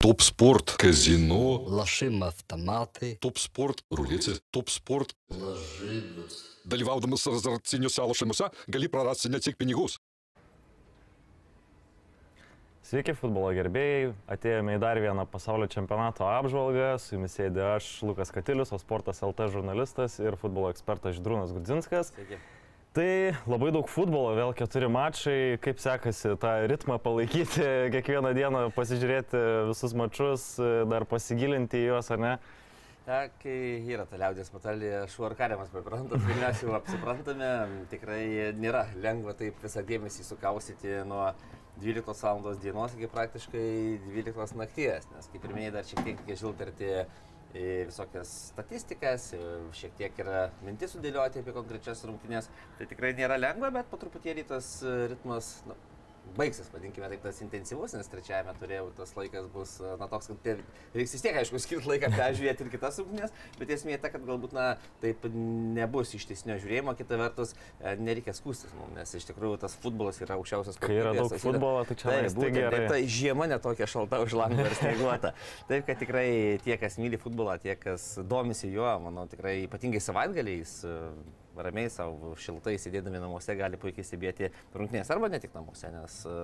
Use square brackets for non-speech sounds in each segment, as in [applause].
Топ спорт, казино, Лошим автоматы. топ спорт, рулеці, топ спорт. Dalyvaudamas azartiniuose lošimuose gali prarasti ne tik pinigus. Sveiki futbolo gerbėjai, atėjome į dar vieną pasaulio čempionato apžvalgą, su jumis sėdė aš, Lukas Katilius, o sportas LT žurnalistas ir futbolo ekspertas Židrūnas Gudzinskas. Sveiki. Tai labai daug futbolo, vėl keturi mačai, kaip sekasi tą ritmą palaikyti, [laughs] kiekvieną dieną pasižiūrėti visus mačus, dar pasigilinti į juos, ar ne? Ta, kai yra ta liaudės patalė, šuo ar kariamas pripranta, tai mes jau apsiprantame, tikrai nėra lengva taip visą dėmesį sukausyti nuo 12 val. dienos iki praktiškai 12 nakties, nes kaip ir minėjai, dar šiek tiek reikia žiltarti visokias statistikas, šiek tiek yra mintis sudėlioti apie konkrečias rungtynės. Tai tikrai nėra lengva, bet po truputėlį tas ritmas nu, baigsis, vadinkime taip, tas intensyvus, nes trečiajame turėjau tas laikas bus, na, toks, kad tie- reiks vis tiek, aišku, skirti laiką [laughs] peržiūrėti ir kitas rungtynės, bet esmė ta, kad galbūt, na, taip nebus ištesnio žiūrėjimo, kita vertus, e, nereikia skūstis mums, nes iš tikrųjų tas futbolas yra aukščiausias Kai yra daug kokybės. futbolo, tai čia Taip, tai būtent, gerai. ir ta žiema netokia šalta už langą ir snieguota. [laughs] Taip, kad tikrai tie, kas myli futbolą, tie, kas domisi juo, manau, tikrai ypatingai savaitgaliais e, ramiai savo šiltai sėdėdami namuose gali puikiai stebėti rungtynės arba ne tik namuose, nes e,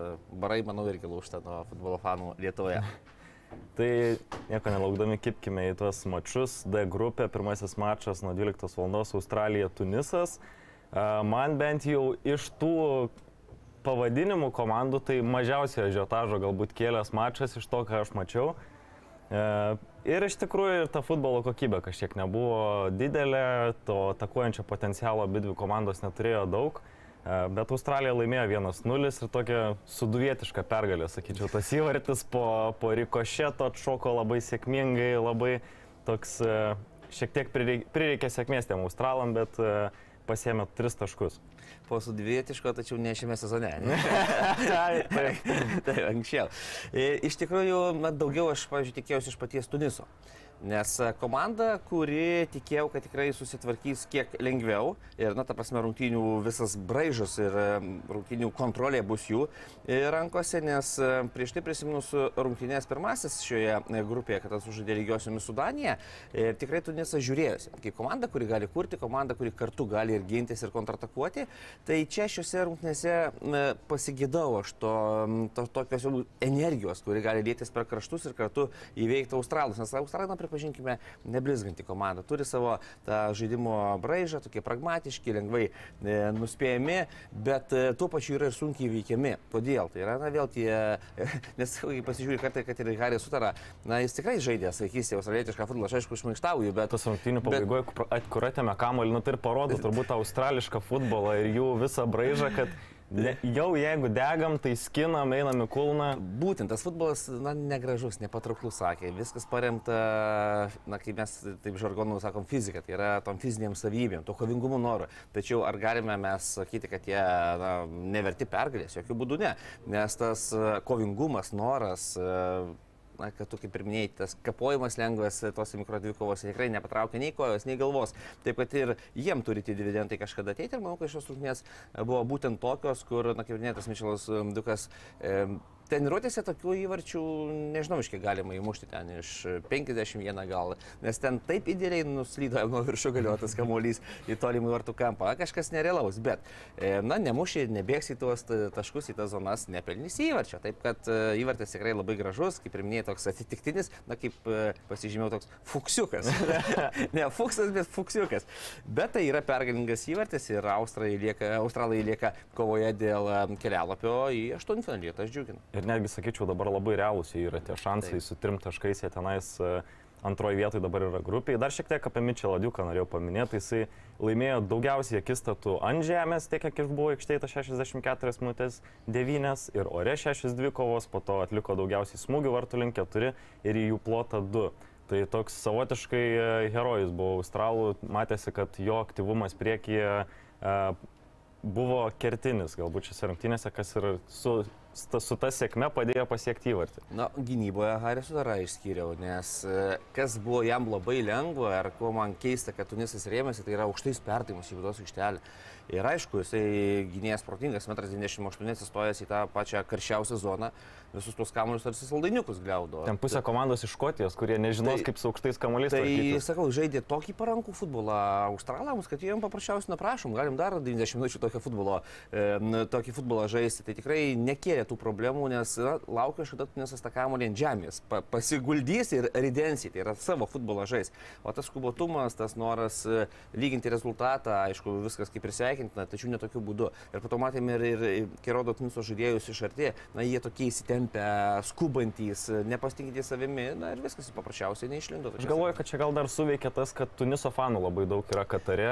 barai, manau, irgi lūšta nuo futbolo fanų Lietuvoje. [laughs] Tai nieko nelaukdami kipkime į tuos mačius. D grupė, pirmasis mačas nuo 12 val. Australija, Tunisas. A, Man bent jau iš tų pavadinimų komandų tai mažiausiai žiotažo galbūt kėlęs mačas iš to, ką aš mačiau. Ir iš tikrųjų ir ta futbolo kokybė kažkiek nebuvo didelė, to atakuojančio potencialo abi dvi komandos neturėjo daug. E, Bet Australija laimėjo 1-0 ir tokia suduvietiška pergalė, sakyčiau. Tas įvartis po, po rikošeto atšoko labai sėkmingai, labai toks e, šiek tiek prireik- prireikė sėkmės tiem Australam, bet e, pasėmė 3 taškus. Po sudvietiško, tačiau ne šiame sezone. Ne? [laughs] Taip, tai anksčiau. Iš tikrųjų, daugiau aš, pavyzdžiui, tikėjausi iš paties Tuniso. Nes e, komanda, kuri tikėjau, kad tikrai susitvarkys kiek lengviau ir, na, ta prasme, rungtynių visas braižas ir rungtynių kontrolė bus jų e, rankose, nes e, prieš tai prisiminus rungtynės pirmasis šioje grupėje, kad sužaidė lygiosiomis su Danija, tikrai Tunisas žiūrėjosi. Kaip komanda, kuri gali kurti, komanda, kuri kartu gali ir gintis ir kontratakuoti, tai čia šiuose rungtynėse pasigėdau aš to, to tokios jau energijos, kuri gali lėtis per kraštus ir kartu įveikti Australus. Nes Australai, na, pripažinkime, neblizganti komanda. Turi savo tą žaidimo braižą, tokie pragmatiški, lengvai e, nuspėjami, bet e, tuo pačiu yra ir sunkiai veikiami. Kodėl? Tai yra, na, vėl tie, [laughs] nes kai pasižiūri kartai, kad ir Harry Sutara, na, jis tikrai žaidė, sakysite, australietišką futbolą, aš aišku, išmaištauju, bet tas rungtynių Bet- pabaigoje, kur atėmė kamuolį, nu tai ir parodo turbūt australišką futbolą ir jų visą braižą, kad ne, jau jeigu degam, tai skinam, einam į kulną. Būtent tas futbolas, na, negražus, nepatrauklus, sakė. Viskas paremta, na, kaip mes taip žargonu sakom, fizika, tai yra tom fiziniam savybėm, to kovingumo noru. Tačiau ar galime mes sakyti, kad jie na, neverti pergalės? Jokių būdų ne. Nes tas e, kovingumas, noras, e, na, kad tu kaip ir minėjai, tas kapojimas lengvas tose mikrodvikovose tikrai nepatraukia nei kojos, nei galvos. Taip pat ir jiem turi tie dividendai kažkada ateiti ir manau, kad šios rungtynės buvo būtent tokios, kur, na, kaip minėtas Mičelas e, Dukas, e, Treniruotėse tokių įvarčių, nežinau, iš kiek galima įmušti ten iš 51 gal, nes ten taip idealiai nuslydo nuo viršų galiotas kamuolys į tolimų vartų kampą, kažkas nerealaus, bet, e, na, nemuši, nebėgs į tuos ta- taškus, į tas zonas, nepelnys įvarčio. Taip kad e, įvartis tikrai labai gražus, kaip ir minėjai, toks atitiktinis, na, kaip e, pasižymėjau, toks fuksiukas. [laughs] ne fuksas, bet fuksiukas. Bet tai yra pergalingas įvartis ir Australai lieka, Australai lieka kovoje dėl kelialapio į aštuntfinalį, tas džiugina. Ir netgi sakyčiau, dabar labai realūs jie yra tie šansai Taip. su trim taškais, jie tenais e, antroji vietoje dabar yra grupiai. Dar šiek tiek apie Mičelą Diuką norėjau paminėti, jisai laimėjo daugiausiai akistatų ant žemės, tiek kiek išbuvo aikštėje 64 minutės 9 ir ore 62 kovos, po to atliko daugiausiai smūgių vartų link 4 ir į jų plotą 2. Tai toks savotiškai e, herojus buvo Australų, matėsi, kad jo aktyvumas priekyje e, buvo kertinis galbūt šiose rungtynėse, kas ir su, su ta sėkme padėjo pasiekti įvartį. Na, gynyboje Harisų dar išskyriau, nes e, kas buvo jam labai lengva ir kuo man keista, kad Tunisas rėmėsi, tai yra aukštais perdavimus į vidaus aikštelę. Ir aišku, jisai gynėjas protingas, 1,28 m atsistojęs į tą pačią karščiausią zoną, visus tuos kamuolius tarsi saldainiukus gliaudo. Ten pusė komandos iš Škotijos, kurie nežinos, Tai- kaip su aukštais kamuoliais. Tai, tvarkytis. sakau, žaidė tokį parankų futbolą australams, kad jiem paprasčiausiai naprašom, galim dar 90 minučių tokio futbolo, e, tokį futbolą žaisti. Tai tikrai nekėlė tų problemų, nes na, laukia kažkada Tunisas tą kamuolį ant žemės, pa, pasiguldys ir ridensį, tai yra savo futbolą žais. O tas skubotumas, tas noras e, lyginti rezultatą, aišku, viskas kaip ir sveikintina, tačiau ne tokiu būdu. Ir po to matėme ir, ir kai rodo Tuniso žaidėjus iš arti, na jie tokie įsitempę, skubantys, nepasitinkintys savimi, na ir viskas paprasčiausiai neišlindo. Aš galvoju, kad čia gal dar suveikia tas, kad Tuniso fanų labai daug yra Katare,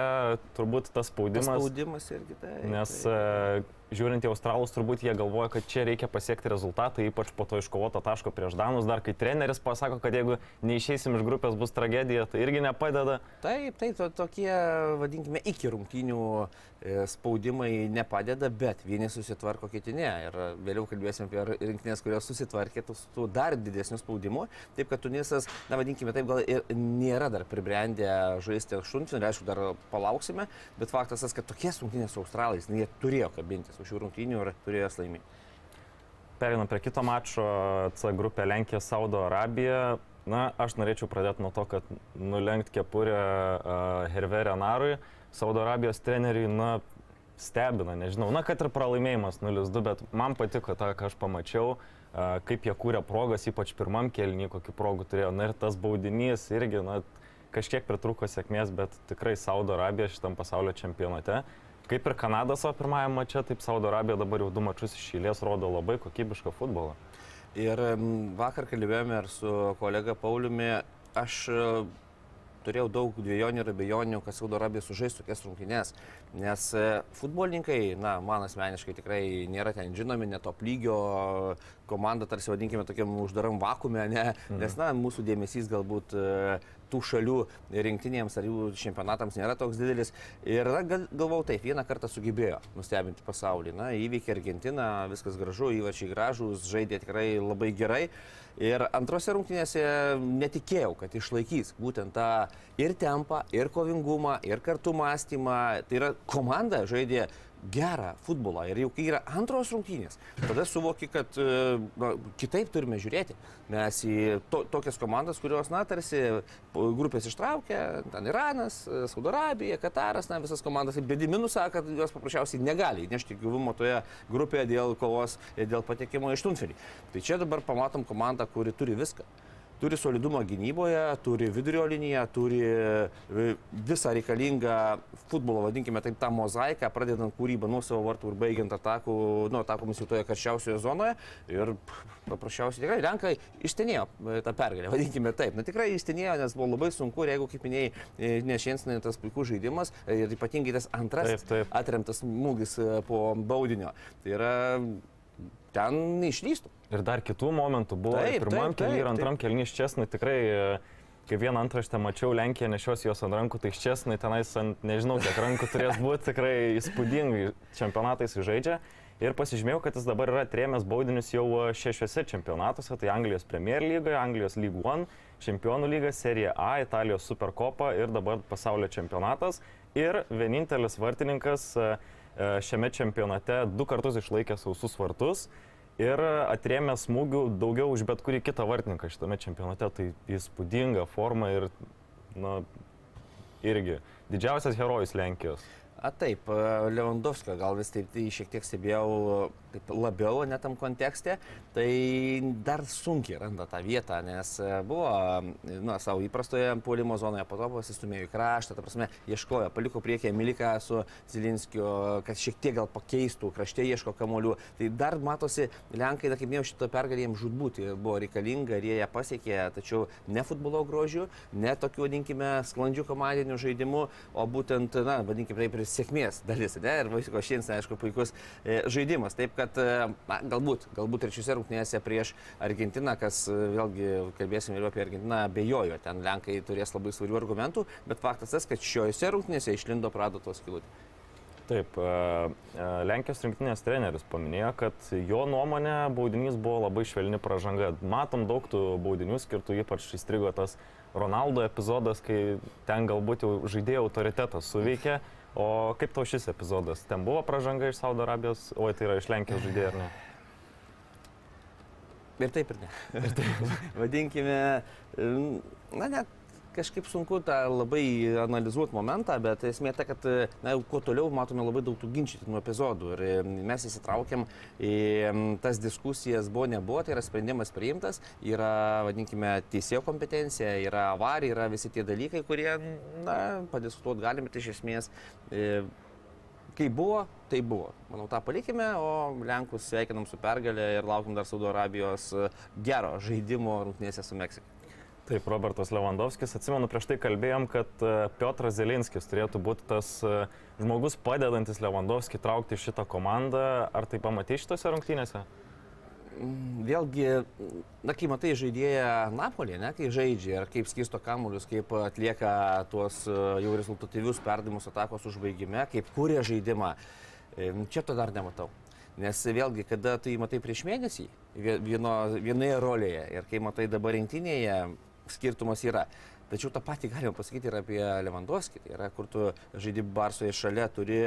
turbūt tas Tas spaudimas. spaudimas irgi tai. Nes tai. Žiūrint į Australus, turbūt jie galvoja, kad čia reikia pasiekti rezultatą, ypač po to iškovoto taško prieš Danus, dar kai treneris pasako, kad jeigu neišeisim iš grupės bus tragedija, tai irgi nepadeda. Taip, taip, to, tokie, vadinkime, iki rungtynių e, spaudimai nepadeda, bet vieni susitvarko, kiti ne. Ir vėliau kalbėsim apie rinktinės, kurios susitvarkė su dar didesniu spaudimu. Taip, kad Tunisas, na vadinkime, taip gal ir nėra dar pribrendę žaisti aštuntfinalį, aišku, dar palauksime, bet faktas tas, kad tokie rungtynės su Australais, na, jie turėjo kabintis už šių rungtynių ir turėjo jas laimėti. Perinam prie kito mačo, C grupė Lenkija, Saudo Arabija. Na, aš norėčiau pradėti nuo to, kad nulenkti kepurę uh, Herverė Narui, Saudo Arabijos treneriui, na, stebina, nežinau, na, kad ir pralaimėjimas 0-2, bet man patiko tą, ką aš pamačiau, uh, kaip jie kūrė progas, ypač pirmam kelnį, kokį progų turėjo. Na ir tas baudinys irgi, na, kažkiek pritruko sėkmės, bet tikrai Saudo Arabija šitam pasaulio čempionate. Kaip ir Kanada savo pirmajame mače, taip Saudo Arabija dabar jau du mačius iš eilės rodo labai kokybišką futbolą. Ir vakar kalbėjome ir su kolega Pauliumi, aš e, turėjau daug dviejonių ir abejonių, kad Saudo Arabija sužais tokias rungtynes, nes e, futbolininkai, na, man asmeniškai tikrai nėra ten žinomi, net top lygio komanda, tarsi vadinkime tokiam uždaram vakume, ne, nes, na, mūsų dėmesys galbūt e, tų šalių rinktinėms ar jų čempionatams nėra toks didelis. Ir galvau taip, vieną kartą sugebėjo nustebinti pasaulį. Na, įveikė Argentiną, viskas gražu, įvačiai gražus, žaidė tikrai labai gerai. Ir antrose rungtynėse netikėjau, kad išlaikys būtent tą ir tempą, ir kovingumą, ir kartu mąstymą. Tai yra komanda žaidė gerą futbolą ir jau kai yra antros rungtynės, tada suvoki, kad e, na, kitaip turime žiūrėti. Mes į to, tokias komandas, kurios, na, tarsi grupės ištraukė, ten Iranas, e, Saudo Arabija, Kataras, na, visas komandas bėdi minusą, kad jos paprasčiausiai negali įnešti gyvumo toje grupėje dėl kovos, dėl patekimo į štuntfinį. Tai čia dabar pamatom komandą, kuri turi viską turi solidumą gynyboje, turi vidurio liniją, turi e, visą reikalingą futbolo, vadinkime taip, tą mozaiką, pradedant kūrybą nuo savo vartų ir baigiant atakų, nu, atakomis jau toje karščiausioje zonoje. Ir paprasčiausiai tikrai Lenkai ištenėjo e, tą pergalę, vadinkime taip. Na tikrai ištenėjo, nes buvo labai sunku ir jeigu, kaip minėjai, e, nešėnsnai tas puikus žaidimas ir ypatingai tas antrasis Taip, taip. atremtas smūgis po baudinio. Tai yra ten neišlystų. Ir dar kitų momentų buvo. Taip, ir pirmam keliui ir antram keliui Ščesnai tikrai, e, kai vieną antraštę mačiau, Lenkija nešios jos ant rankų, tai Ščesnai tenais ant nežinau kiek rankų turės būti tikrai įspūdingai čempionatais žaidžia. Ir pasižymėjau, kad jis dabar yra trėmęs baudinius jau e, šešiuose čempionatuose, tai Anglijos Premier lygoje, Anglijos League One, Čempionų lyga, Serija A, Italijos Superkopa ir dabar pasaulio čempionatas. Ir vienintelis vartininkas e, šiame čempionate du kartus išlaikė sausus vartus ir atrėmė smūgių daugiau už bet kurį kitą vartininką šitame čempionate. Tai įspūdinga forma ir, na, irgi didžiausias herojus Lenkijos. A taip, e, Lewandowskio gal vis taip tai šiek tiek stebėjau taip, labiau net tam kontekste, tai dar sunkiai randa tą vietą, nes e, buvo, na, savo įprastoje puolimo zonoje, po to pasistumėjo į kraštą, ta prasme, ieškojo, paliko priekį Emiliką su Zilinskiu, kad šiek tiek gal pakeistų, krašte ieško kamolių. Tai dar matosi, Lenkai, na, kaip minėjau, šito pergalė jiems žudbūti buvo reikalinga ir jie ją pasiekė, tačiau ne futbolo grožiu, ne tokiu, vadinkime, sklandžiu komandiniu žaidimu, o būtent, na, vadinkime taip ir sėkmės dalis, ne? Ir Vaisiko šiandien, aišku, puikus e, žaidimas. Taip, kad, e, na, galbūt, galbūt trečiose rungtynėse prieš Argentiną, kas, e, vėlgi, kalbėsim vėliau apie Argentiną, abejoju, ten Lenkai turės labai svarių argumentų, bet faktas tas, kad šiuose rungtynėse išlindo Prado tos kilutė. Taip, e, Lenkijos rinktinės treneris paminėjo, kad jo nuomonė baudinys buvo labai švelni pažanga. Matom daug tų baudinių skirtų, ypač įstrigo tas Ronaldo epizodas, kai ten galbūt jau žaidėjo autoritetas suveikė. O kaip tau šis epizodas? Ten buvo pažanga iš Saudo Arabijos, o tai yra iš Lenkijos žaidėjų ar ne? Ir taip ir ne. Ir taip. [laughs] Vadinkime, na net kažkaip sunku tą labai analizuoti momentą, bet esmė ta, kad na, kuo toliau matome labai daug tų ginčytinų epizodų ir mes įsitraukiam į tas diskusijas, buvo, nebuvo, tai yra sprendimas priimtas, yra, vadinkime, teisėjo kompetencija, yra avarija, yra visi tie dalykai, kurie, na, padiskutuoti galime, tai iš esmės e, kai buvo, tai buvo. Manau, tą palikime, o Lenkus sveikinam su pergalė ir laukim dar Saudo Arabijos gero žaidimo rungtynėse su Meksika. Taip, Robertas Lewandowskis, atsimenu, prieš tai kalbėjom, kad e, Piotras Zelinskis turėtų būti tas e, žmogus padedantis Lewandowskį traukti šitą komandą. Ar tai pamatys šitose rungtynėse? Vėlgi, na, kai matai žaidėją Napolį, ne, kai žaidžia ir kaip skisto kamuolius, kaip atlieka tuos e, jau rezultatyvius perdavimus atakos užbaigime, kaip kūrė žaidimą, čia to dar nematau. Nes vėlgi, kada tu jį matai prieš mėnesį vieno, vienoje rolėje ir kai matai dabar rinktinėje, skirtumas yra. Tačiau tą patį galima pasakyti ir apie Lewandowski. Tai yra, kur tu žaidži Barsoje šalia, turi,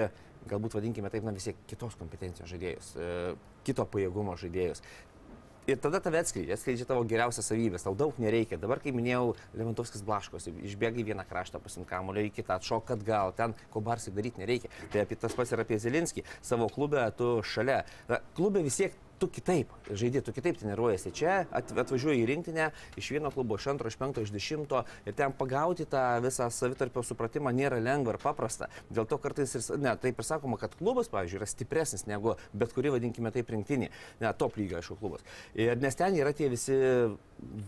galbūt vadinkime taip, na vis tiek kitos kompetencijos žaidėjus, e, kito pajėgumo žaidėjus. Ir tada tave atskleidžia, atskleidžia tavo geriausias savybės, tau daug nereikia. Dabar, kaip minėjau, Levantovskis blaškosi, išbėga į vieną kraštą pasimkamulio, į kitą atšok atgal, ten ko barsai daryti nereikia. Tai apie tas pats ir apie Zelinskį. Savo klube tu šalia. Na, klube vis tiek tu kitaip žaidži, tu kitaip treniruojasi. Čia atvažiuoji į rinktinę iš vieno klubo, iš antro, iš penkto, iš dešimto ir ten pagauti tą visą savitarpio supratimą nėra lengva ir paprasta. Dėl to kartais ir, ne, taip ir sakoma, kad klubas, pavyzdžiui, yra stipresnis negu bet kuri, vadinkime taip, rinktinė. Ne, top lygio, aišku, klubas. Ir, nes ten yra tie visi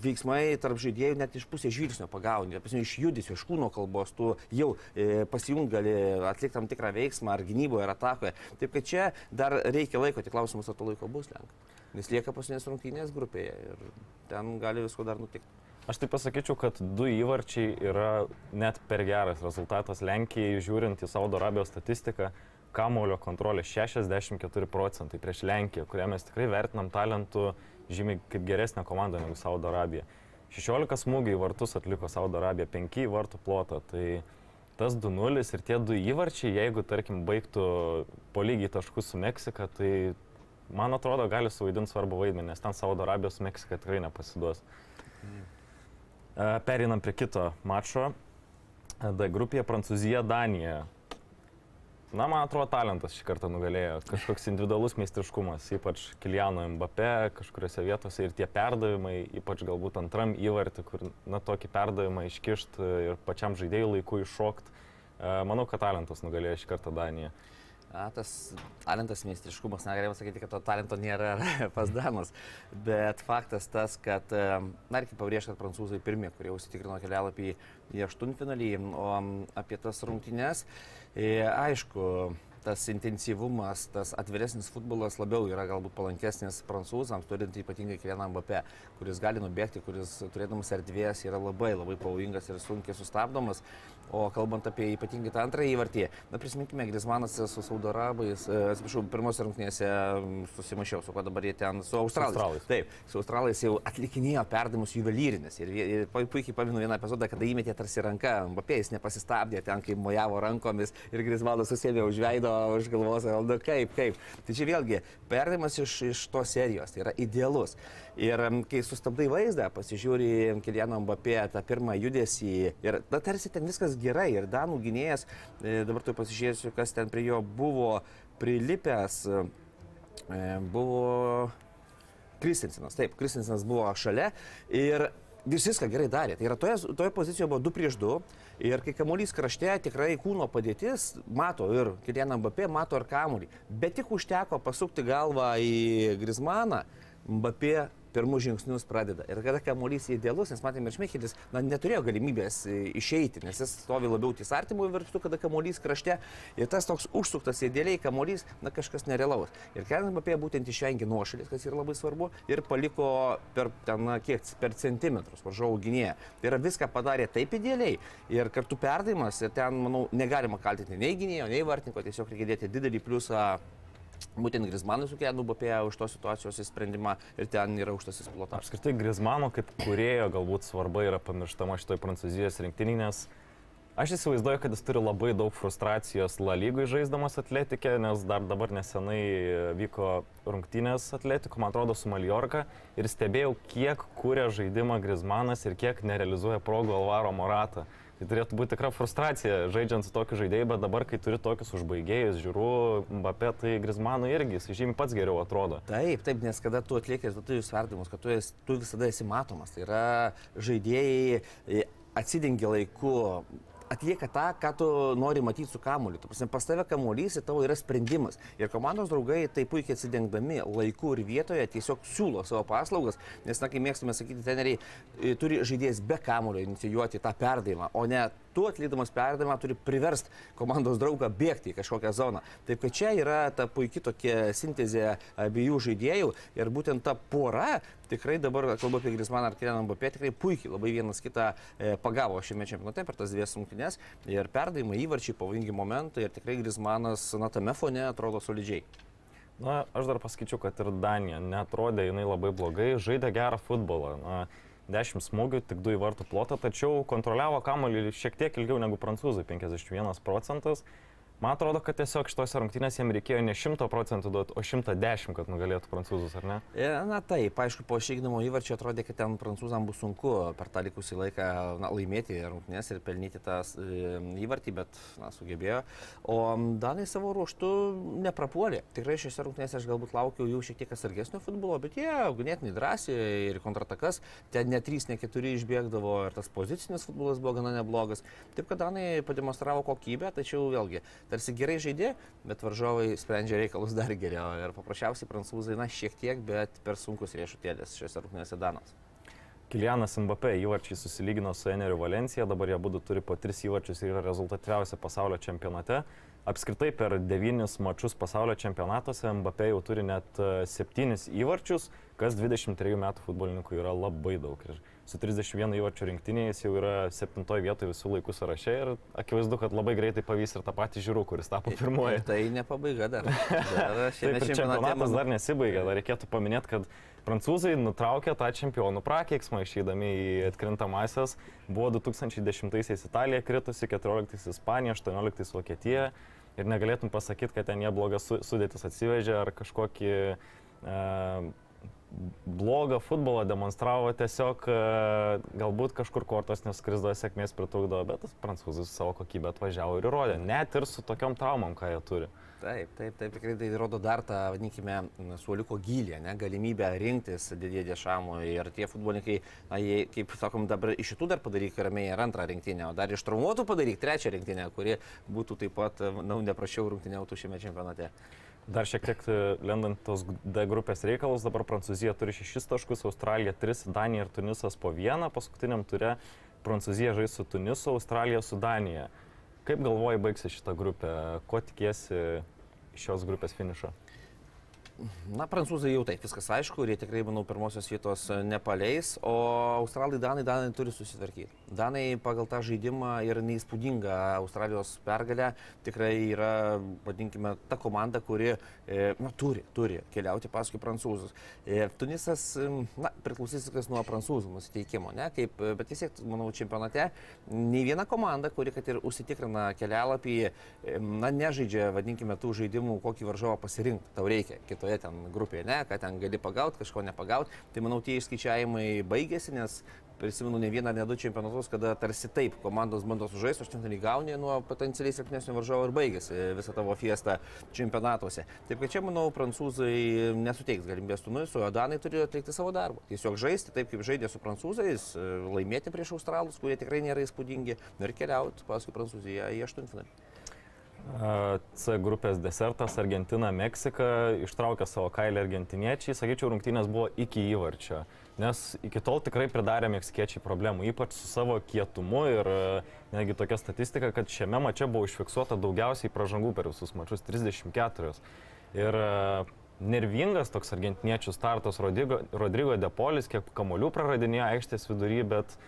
veiksmai tarp žaidėjų net iš pusės žvilgsnio pagauni, iš judesio, iš kūno kalbos, tu jau e, pasijung gali atlikti tam tikrą veiksmą ar gynyboje, ar atakoje. Taip kad čia dar reikia laiko, tik klausimas, ar to laiko bus lengva. Nes lieka pasinės rungtynės grupėje ir ten gali visko dar nutikti. Aš tai pasakyčiau, kad du įvarčiai yra net per geras rezultatas Lenkijai, žiūrint į Saudo Arabijos statistiką. Kamulio kontrolė 64 procentai prieš Lenkiją, kurią mes tikrai vertinam talentų žymiai kaip geresnė komanda negu Saudo Arabija. 16 smūgiai vartus atliko Saudo Arabija, 5 vartų plotą. Tai tas 2-0 ir tie du įvarčiai, jeigu, tarkim, baigtų po lygiai taškus su Meksika, tai man atrodo, gali suvaidinti svarbu vaidmenį, nes ten Saudo Arabijos Meksika tikrai nepasiduos. Mm. Perinam prie kito mačo. D grupėje Prancūzija, Danija. Na, man atrodo, talentas šį kartą nugalėjo. Kažkoks individualus meistriškumas, ypač Kiliano Mbappé, kažkuriuose vietose ir tie perdavimai, ypač galbūt antram įvartį, kur, na, tokį perdavimą iškišt ir pačiam žaidėjui laiku iššokt. Manau, kad talentas nugalėjo šį kartą Daniją. A, tas talentas, meistriškumas, negalėjau sakyti, kad to talento nėra [laughs] pas Danas, bet faktas tas, kad, na, reikia pabrėžti, kad prancūzai pirmie, kurie užsitikrino kelialapį į aštuntfinalį, o apie tas rungtynes, e, aišku, tas intensyvumas, tas atviresnis futbolas labiau yra galbūt palankesnis prancūzams, turint ypatingai Kilianą Mbappé, kuris gali nubėgti, kuris turėdamas erdvės yra labai labai pavojingas ir sunkiai sustabdomas. O kalbant apie ypatingai tą antrąjį įvartį, na prisiminkime, Grismanas su Saudo Arabais, e, atsiprašau, pirmose rungtynėse susimašiau, su kuo dabar jie ten, su Australais. Su australais. Taip, su Australais jau atlikinėjo perdavimus juvelyrinis. Ir, ir puikiai paminu vieną epizodą, kada įmetė tarsi ranką, Mbappé jis nepasistabdė ten, kai mojavo rankomis ir Grismanas susėdė už veido, už galvos, nu kaip, kaip. Tai čia vėlgi perdavimas iš, iš tos serijos, tai yra idealus. Ir kai sustabdai vaizdą, pasižiūri Kiliano Mbappé tą pirmą judesį ir, na, tarsi ten viskas gerai. Ir Danų gynėjas, e, dabar tu pasižiūrėsiu, kas ten prie jo buvo prilipęs, e, buvo Kristinsenas. Taip, Kristinsenas buvo šalia ir jis viską gerai darė. Tai yra toje, toje pozicijoje buvo 2 prieš 2 ir kai kamuolys krašte tikrai kūno padėtis, mato ir Kilianą Mbappé, mato ir kamuolį. Bet tik užteko pasukti galvą į Grismaną Mbappé pirmus žingsnius pradeda. Ir kada kamuolys idealus, nes matėme, ir Šmechelis na, neturėjo galimybės e, išeiti, nes jis stovi labiau ties artimųjų virštų, kada kamuolys krašte. Ir tas toks užsuktas idealiai kamuolys, na kažkas nerealaus. Ir Kenan Mbappé būtent išvengė nuošalės, kas yra labai svarbu, ir paliko per, ten, na, kiek, per centimetrus varžovų gynėją. Tai yra viską padarė taip idealiai. Ir kartu perdavimas, ir ten, manau, negalima kaltinti nei gynėjo, nei vartininko, tiesiog reikia dėti didelį pliusą Būtent Grismanui sukėjo nubapėję už tos situacijos įsprendimą ir ten yra užtasis pilotas. Apskritai Grismano kaip kurėjo galbūt svarba yra pamirštama šitoj Prancūzijos rinktinį, nes aš įsivaizduoju, kad jis turi labai daug frustracijos La lygui žaisdamas atletikė, nes dar dabar nesenai vyko rungtynės atletikų, man atrodo, su Maliorka ir stebėjau, kiek kūrė žaidimą Grismanas ir kiek nerealizuoja progų Alvaro Moratą. Tai turėtų būti tikra frustracija žaidžiant su tokiu žaidėju, bet dabar, kai turi tokius užbaigėjus, žiūriu, Mbappé, tai Grismanui irgi, jis žymiai pats geriau atrodo. Taip, taip, nes kada tu atlieki rezultatyvius vertimus, kad tu, esi, tu visada esi matomas, tai yra žaidėjai e, atsidengia laiku, atlieka tą, ką tu nori matyti su kamuoliu. Tu prasme, pas tave kamuolys ir tavo yra sprendimas. Ir komandos draugai tai puikiai atsidengdami laiku ir vietoje tiesiog siūlo savo paslaugas, nes, na, kai mėgstame sakyti, treneriai e, turi žaidėjas be kamuolio inicijuoti tą perdavimą, o ne tu atlikdamas perdavimą turi priversti komandos draugą bėgti į kažkokią zoną. Taip kad čia yra ta puikia tokia sintezė abiejų žaidėjų ir būtent ta pora tikrai dabar, kalbu apie Grismaną ar Kilianą Mbappé, tikrai puikiai labai vienas kitą e, pagavo šiame čempionate per tas dvi rungtynes ir perdavimai įvarčiai, pavojingi momentai ir tikrai Grismanas na tame fone atrodo solidžiai. Na, aš dar pasakyčiau, kad ir Danija netrodė jinai labai blogai, žaidė gerą futbolą. Na, 10 smūgių, tik 2 į vartų plotą, tačiau kontroliavo kamuolį šiek tiek ilgiau negu prancūzai, 51 procentas. Man atrodo, kad tiesiog šitose rungtynėse jiems reikėjo ne 100 procentų duoti, o 110, kad nugalėtų prancūzus, ar ne? E, na taip, aišku, po išėginimo įvarčio atrodė, kad ten prancūzams bus sunku per tą likusį laiką na, laimėti rungtynės ir pelnyti tą e, įvartį, bet na, sugebėjo. O Danai savo ruoštų neprapuolė. Tikrai šiose rungtynėse aš galbūt laukiau jų šiek tiek atsargesnio futbolo, bet jie ganėtinai drąsiai ir kontratakas, ten ne 3, ne 4 išbėgdavo ir tas pozicinis futbolas buvo gana neblogas. Taip kad Danai pademonstravo kokybę, tačiau vėlgi tarsi gerai žaidė, bet varžovai sprendžia reikalus dar geriau. Ir paprasčiausiai prancūzai, na, šiek tiek, bet per sunkus riešutėlės šiuose rungtynėse Danos. Kilianas Mbappé įvarčiai susilygino su Eneriu Valencija, dabar jie būdu turi po tris įvarčius ir yra rezultatyviausia pasaulio čempionate. Apskritai per devynis mačius pasaulio čempionatuose Mbappé jau turi net e, septynis įvarčius, kas 23 metų futbolininkų yra labai daug. Ir su 31 įvarčių rinktinėje jis jau yra septintoje vietoje visų laikų sąraše ir akivaizdu, kad labai greitai pavys ir tą patį žiūrų, kuris tapo pirmoji. Tai ne pabaiga dar. [laughs] dar šiame čempionatas dar nesibaigė, dar reikėtų paminėti, kad prancūzai nutraukė tą čempionų prakeiksmą išeidami į atkrintamasias. Buvo 2010-aisiais Italija kritusi, 14-aisiais Ispanija, 18-aisiais Vokietija ir negalėtum pasakyti, kad ten jie blogas sudėtis atsivežė ar kažkokį e, blogą futbolą demonstravo tiesiog, e, galbūt kažkur kortos neskrisdo, sėkmės pritrūkdo, bet tas prancūzas savo kokybę atvažiavo ir įrodė, net ir su tokiom traumom, ką jie turi. Taip, taip, taip, tikrai tai rodo dar tą, vadinkime, suoliko gilį, ne, galimybę rinktis didėdė dešamui ir tie futbolininkai, na, jie, kaip sakom, dabar iš šitų dar padaryk ramiai ir antrą rinktinę, o dar iš traumuotų padaryk trečią rinktinę, kuri būtų taip pat, na, neprašiau rungtyniautų šiame čempionate. Dar šiek tiek e, lendant tos D grupės reikalus, dabar Prancūzija turi 6 taškus, Australija 3, Danija ir Tunisas po 1, paskutiniam ture Prancūzija žais su Tunisu, Australija su Danija. Kaip galvoji baigsi šitą grupę, ko tikiesi šios grupės finišo? Na, prancūzai jau taip, viskas aišku, ir jie tikrai, manau, pirmosios vietos e, nepaleis, o australai, danai, danai turi susitvarkyti. Danai pagal tą žaidimą ir neįspūdingą Australijos pergalę tikrai yra, vadinkime, ta komanda, kuri, na, turi, turi keliauti paskui prancūzus. Tunisas, na, priklausys viskas nuo prancūzų nusiteikimo, ne, kaip, bet vis tiek, manau, čempionate nei viena komanda, kuri, kad ir užsitikrina kelialapį, na, nežaidžia, vadinkime, tų žaidimų, kokį varžovą pasirinkti, tau reikia kitoje ten grupėje, ne, ką ten gali pagauti, kažko nepagauti. Tai manau, tie išskaičiavimai baigėsi, nes prisimenu ne vieną, ne du čempionatus, kada tarsi taip komandos bando sužaisti, aštuntąjį gauni nuo potencialiai silpnesnio varžovo ir baigėsi visą tavo fiestą čempionatuose. Taip kad čia, manau, prancūzai nesuteiks galimybės Tunisui, o Danai turi atlikti savo darbą. Tiesiog žaisti taip, kaip žaidė su prancūzais, laimėti prieš australus, kurie tikrai nėra įspūdingi, ir keliauti paskui Prancūziją į aštuntfinalį. C grupės desertas Argentina, Meksika, ištraukė savo kailį argentiniečiai, sakyčiau, rungtynės buvo iki įvarčio, nes iki tol tikrai pridarė meksikiečiai problemų, ypač su savo kietumu ir e, netgi tokia statistika, kad šiame mače buvo užfiksuota daugiausiai pražangų per visus mačius - 34. Ir e, nervingas toks argentiniečių startas Rodrigo, Rodrigo Depolis, kiek kamolių praradinėjo aikštės vidury, bet,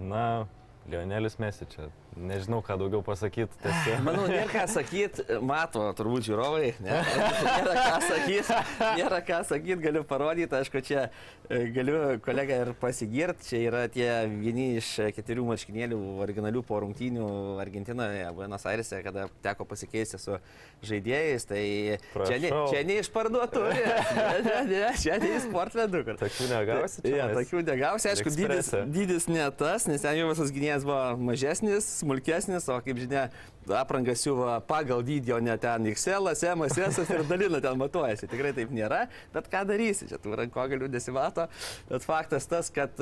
na, Lionelis Mesi čia Nežinau, ką daugiau pasakyti. Manau, nėra ką sakyti, mato turbūt žiūrovai, ne? nėra ką sakyti, nėra ką sakyti, galiu parodyti, aišku, čia e, galiu kolegą ir pasigirti, čia yra tie vieni iš keturių marškinėlių originalių po rungtynių Argentinoje, Buenos Airese, kada teko pasikeisti su žaidėjais, tai Prašau. čia ne, čia ne iš parduotų, ne, ne, čia ne iš sportledų. Tokių negausi. Ja, tokių negausi, aišku, dydis, dydis ne tas, nes ten jau visas gynėjas buvo mažesnis, smulkesnis, o kaip žinia, aprangą siūva pagal dydį, o ne ten XL, M, S ir dalina ten matuojasi. Tikrai taip nėra, bet ką darysi, čia tų rankogalių nesimato. Bet faktas tas, kad,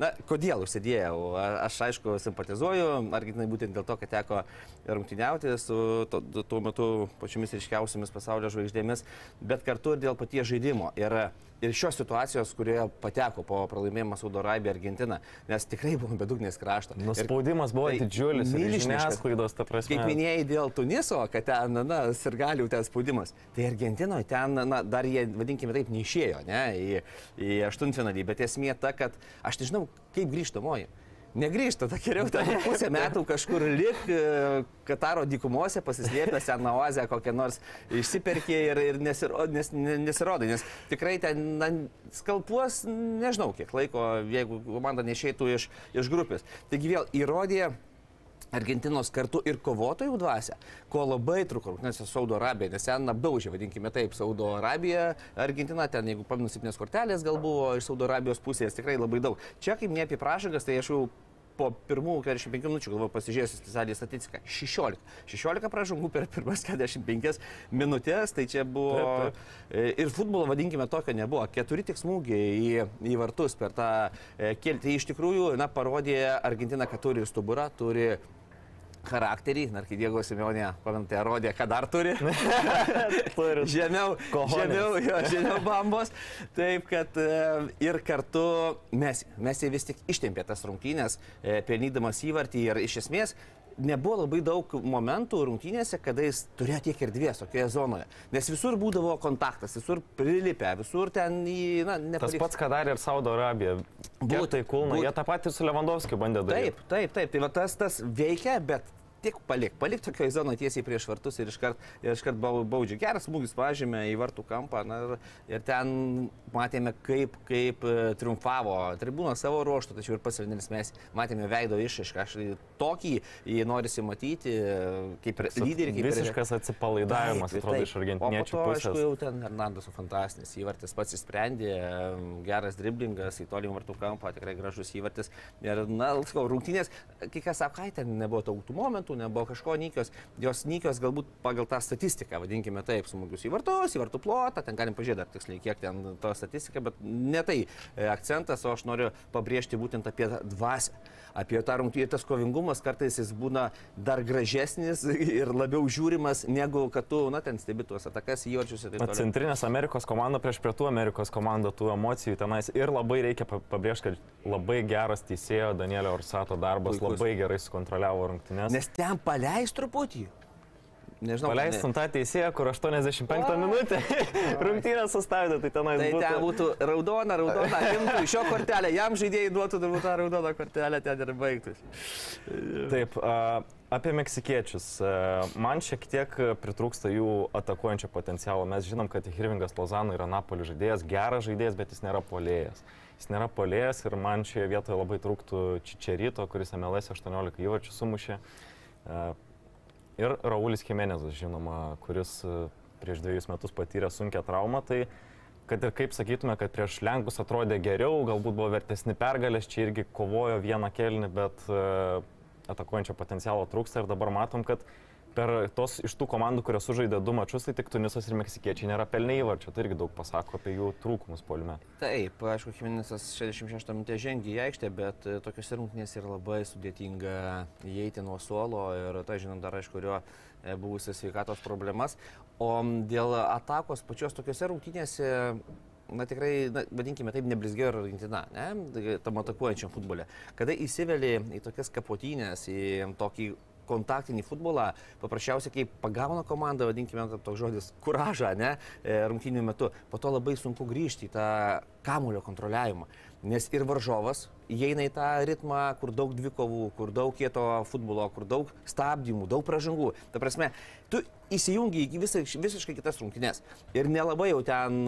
na, kodėl užsidėjau. Aš aišku simpatizuoju, arginai būtent dėl to, kad teko rungtyniauti su tuo metu pačiomis ryškiausiamis pasaulio žvaigždėmis, bet kartu ir dėl paties žaidimo. Ir ir šios situacijos, kurioje pateko po pralaimėjimą Saudo Arabija Argentina, nes tikrai buvo bedugnės krašto. Nuspaudimas buvo tai didžiulis, milžiniškas klaidos, ta prasme. Kaip minėjai dėl Tuniso, kad ten, na, ir galių ten spaudimas, tai Argentinoje ten, na, dar jie, vadinkime taip, neišėjo, ne, į, į aštuntfinalį, bet esmė ta, kad aš nežinau, kaip grįžtamoji negrįžta, ta geriau ten [laughs] pusę metų kažkur lik Kataro dykumose pasislėpęs ten naozę kokią nors išsiperkė ir, ir nesiro, nes, nesirodai, nes tikrai ten na, skalpuos nežinau kiek laiko, jeigu komanda neišeitų iš, iš grupės. Taigi vėl įrodė Argentinos kartu ir kovotojų dvasia, ko labai truko rungtynėse Saudo Arabija, nes ten apdaužė, vadinkime taip, Saudo Arabija, Argentina, ten jeigu pamenu, septynės kortelės gal buvo iš Saudo Arabijos pusės, tikrai labai daug. Čia kaip ne apie pražangas, tai aš jau po pirmų 45 minučių, galvoju, pasižiūrėsiu specialiai statistiką. 16. 16 pražangų per pirmas [laughs] 45 minutės, tai čia buvo... Taip, taip. E, ir futbolo, vadinkime, tokio nebuvo. Keturi tik smūgiai į, į vartus per tą e, keltį. Tai iš tikrųjų, na, parodė Argentina, kad turi stuburą, turi charakterį, ar kai Diego Simeonė, pamenate, rodė, ką dar turi. [laughs] turi. [laughs] žemiau, Kohonis. žemiau, jo, žemiau bambos. Taip, kad e, ir kartu mes, mes jį vis tik ištempė tas rungtynės, e, pelnydamas įvartį ir iš esmės nebuvo labai daug momentų rungtynėse, kada jis turėjo tiek erdvės tokioje zonoje. Nes visur būdavo kontaktas, visur prilipę, visur ten į... Na, nepavyks. Tas pats, ką darė ir Saudo Arabija. Būtai kulna, būt... jie tą patį su Lewandowskiu bandė daryti. Taip, taip, taip. Tai va tas, tas veikia, bet tik palik, palik tokioje zonoje tiesiai prieš vartus ir iškart, ir iškart baudžia. Geras smūgis pažymė į vartų kampą na, ir, ir ten matėme, kaip, kaip e, triumfavo tribūno savo ruoštų, tačiau ir Vilnius mes matėme veido išaišką. Aš tokį jį norisi matyti e, kaip lyderį. Kaip visiškas atsipalaidavimas, taip, atrodo, taip. iš argentiniečių pusės. Aišku, jau ten Hernandas fantastinis įvartis pats įsprendė, geras driblingas į tolį vartų kampą, tikrai gražus įvartis. Ir, na, sakau, rungtynės, kai kas sako, ten nebuvo daug tų momentų, metų nebuvo kažko nykios, jos nykios galbūt pagal tą statistiką, vadinkime taip, smūgius į vartus, į vartų plotą, ten galim pažiūrėti dar tiksliai, kiek ten to statistika, bet ne tai e, akcentas, o aš noriu pabrėžti būtent apie dvasę, apie tą rungtynį, tas kovingumas kartais jis būna dar gražesnis [laughs] ir labiau žiūrimas, negu kad tu, na, ten stebi tuos atakas, įvarčius ir taip toliau. Centrinės Amerikos komanda prieš Pietų Amerikos komandą tų emocijų tenais ir labai reikia pabrėžti, kad labai geras teisėjo Danielio Orsato darbas, Puikus. labai gerai sukontroliavo rungtynės. Nes ten paleis truputį. Nežinau. Paleistum ne... tą teisėją, kur 85 o, minutę [laughs] rungtynę sustabdė, tai tenai tai būtų. Tai ten būtų raudona, raudona, imtų iš jo kortelę, jam žaidėjai duotų turbūt tą raudoną kortelę ten ir baigtųsi. Taip, apie meksikiečius. Man šiek tiek pritrūksta jų atakuojančio potencialo. Mes žinom, kad Hirvingas Lozano yra Napoli žaidėjas, geras žaidėjas, bet jis nėra polėjas. Jis nėra polėjas ir man šioje vietoje labai trūktų Čičerito, kuris MLS 18 įvarčių sumušė. Ir Raulis Jimenezas, žinoma, kuris prieš dviejus metus patyrė sunkę traumą, tai kad ir kaip sakytume, kad prieš Lenkus atrodė geriau, galbūt buvo vertesni pergalės, čia irgi kovojo vieną kelnį, bet atakuojančio potencialo trūksta ir dabar matom, kad per tos iš tų komandų, kurios sužaidė du mačius, tai tik Tunisas ir Meksikiečiai nėra pelnė įvarčio. Tai irgi daug pasako apie jų trūkumus polime. Taip, aišku, Chiminisas 66 minutė žengia į aikštę, bet e, tokiuose rungtynėse yra labai sudėtinga įeiti nuo suolo ir tai žinant dar, aišku, kurio e, buvusias sveikatos problemas. O dėl atakos pačios tokiuose rungtynėse na tikrai, na, vadinkime taip, neblizgėjo ir Argentina, ne, tam atakuojančiam futbole. Kada įsiveli į tokias kapotynės, į tokį kontaktinį futbolą, paprasčiausiai, kai pagauna komanda, vadinkime toks žodis, kuražą, ne, e, rungtynių metu, po to labai sunku grįžti į tą kamulio kontroliavimą. Nes ir varžovas įeina į tą ritmą, kur daug dvikovų, kur daug kieto futbolo, kur daug stabdymų, daug pražangų. Ta prasme, tu įsijungi į visai, visiškai kitas rungtynės. Ir nelabai jau ten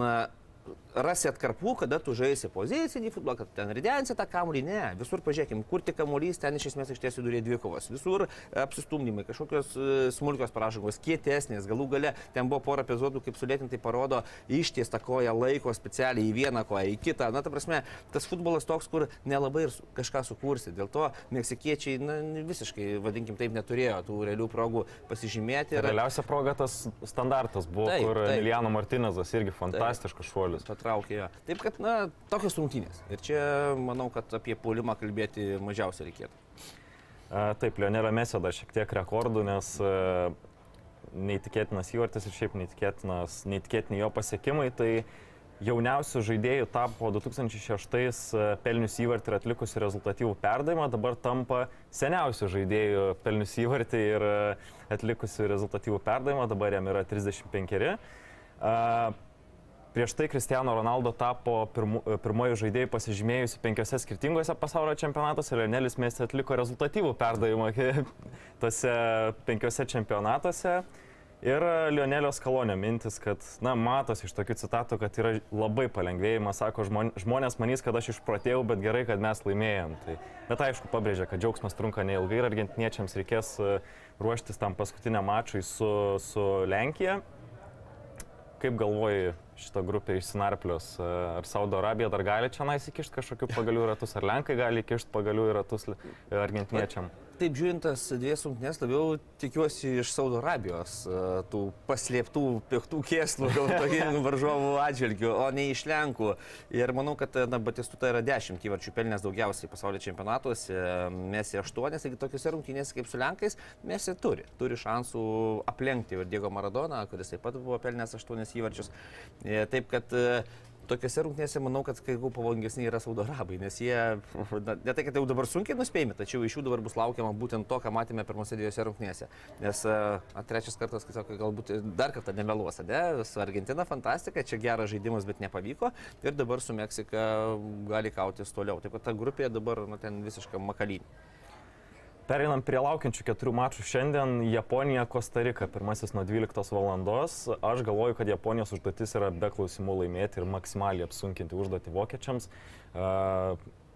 rasi atkarpų, kada tu žaisi pozicinį futbolą, kad ten ridensi tą kamuolį, ne. Visur pažiūrėkim, kur tik kamuolys, ten iš esmės iš tiesų durė dvi kovos. Visur apsistumdymai, kažkokios e, smulkios pražangos, kietesnės, galų gale ten buvo pora epizodų, kaip sulėtintai parodo, ištiesta koja laiko specialiai į vieną koją, į kitą. Na, ta prasme, tas futbolas toks, kur nelabai ir kažką sukursi. Dėl to meksikiečiai, na, visiškai, vadinkim taip, neturėjo tų realių progų pasižymėti. Ir Realiausia proga tas standartas buvo, Taip, kur taip. Emiliano Martinezas irgi fantastiškas šuolis. Patraukė. jo. Taip kad, na, tokios rungtynės. Ir čia manau, kad apie puolimą kalbėti mažiausiai reikėtų. Taip, Lionelio Mesio dar šiek tiek rekordų, nes neįtikėtinas įvartis ir šiaip neįtikėtinas, neįtikėtini jo pasiekimai. Tai jauniausių žaidėjų tapo 2006 pelnius įvartį ir atlikusi rezultatyvų perdavimą, dabar tampa seniausių žaidėjų pelnius įvartį ir atlikusi rezultatyvų perdavimą, dabar jam yra 35. Prieš tai Cristiano Ronaldo tapo pirmu, pirmoju žaidėju pasižymėjusi penkiose skirtingose pasaulio čempionatuose ir Leonelis Messi atliko rezultatyvų perdavimą [laughs] tose penkiose čempionatuose. Ir Lionelio Skalonio mintis, kad, na, matosi iš tokių citatų, kad yra labai palengvėjimas, sako, žmon- žmonės manys, kad aš išprotėjau, bet gerai, kad mes laimėjom. Tai, bet aišku, pabrėžia, kad džiaugsmas trunka neilgai ir argentiniečiams reikės e, ruoštis tam paskutiniam mačui su, su Lenkija. Kaip galvoji, šitą grupę išsinarplios? e, Ar Saudo Arabija dar gali čia įsikišti kažkokių pagalių ratus, ar Lenkai gali įkišti pagalių ratus argentiniečiam? Taip, žiūrint tas dvies rungtynės, labiau tikiuosi iš Saudo Arabijos e, tų paslėptų piktų kėslų gal [laughs] tokių varžovų atžvilgių, o ne iš Lenkų. Ir manau, kad na, Batistuta yra 10 įvarčių pelnės daugiausiai pasaulio čempionatuose, mes į 8, taigi tokiuose rungtynėse kaip su Lenkais mes ir turi. Turi šansų aplenkti ir Diego Maradoną, kuris taip pat buvo pelnęs 8 įvarčius. E, Taip kad e, Tokiuose rungtynėse manau, kad kai kuo pavojingesni yra Saudo Arabai, nes jie, na, ne tai, kad jau dabar sunkiai nuspėjami, tačiau iš jų dabar bus laukiama būtent to, ką matėme pirmose dviejose rungtynėse. Nes a, trečias kartas, kai sako, galbūt dar kartą nemeluos, ne? Su Argentina fantastika, čia geras žaidimas, bet nepavyko. Ir dabar su Meksika gali kautis toliau. Taip pat ta grupė dabar, na, ten visiškai makalynė. Pereinam prie laukiančių keturių mačų šiandien - Japonija, Kostarika, pirmasis nuo 12 val. Aš galvoju, kad Japonijos užduotis yra be klausimų laimėti ir maksimaliai apsunkinti užduotį vokiečiams.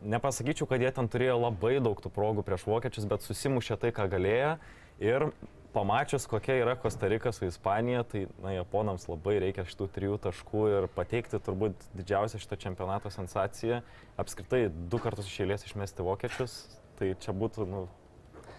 Nepasakyčiau, kad jie ten turėjo labai daug tų progų prieš vokiečius, bet susimušė tai, ką galėjo. Ir pamačius, kokia yra Kostarika su Ispanija, tai na, Japonams labai reikia šitų trijų taškų ir pateikti turbūt didžiausią šito čempionato sensaciją. Apskritai du kartus iš eilės išmesti vokiečius, tai čia būtų nu,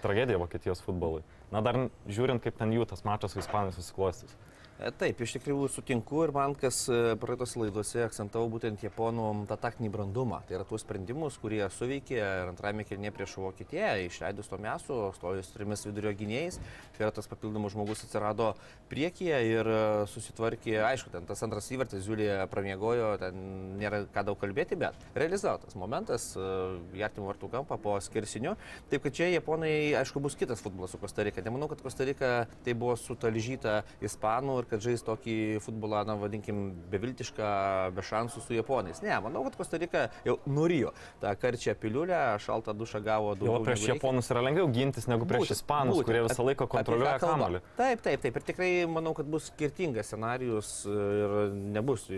tragedija Vokietijos futbolui. Na dar žiūrint, kaip ten jų tas mačas su Ispanais susiklostys. E, Taip, iš tikrųjų sutinku ir man, kas e, praeitos laidose akcentavo būtent japonų tą taktinį brandumą. Tai yra tuos sprendimus, kurie suveikė ir antrame kilnie prieš Vokietiją, išleidus to mesu, stojus trimis vidurio gynėjais. Tai yra tas papildomas žmogus atsirado priekyje ir e, susitvarkė, aišku, ten tas antras įvartis, Žiulija pramiegojo, ten nėra ką daug kalbėti, bet realizuotas momentas, į artimų vartų kampą po skirsiniu. Taip kad čia japonai, aišku, bus kitas futbolas su Kostarika. Nemanau, kad Kostarika tai buvo sutalžyta ispanų ir kad žais tokį futbolą, na, vadinkim, beviltišką, be šansų su japonais. Ne, manau, kad Kostarika jau nurijo tą karčią piliulę, šaltą dušą gavo daugiau. prieš negu reikia. japonus yra lengviau gintis negu prieš Būtent, ispanus, būtent. kurie visą laiką kontroliuoja kamuolį. Taip, taip, taip. Ir tikrai manau, kad bus skirtingas scenarius ir nebus.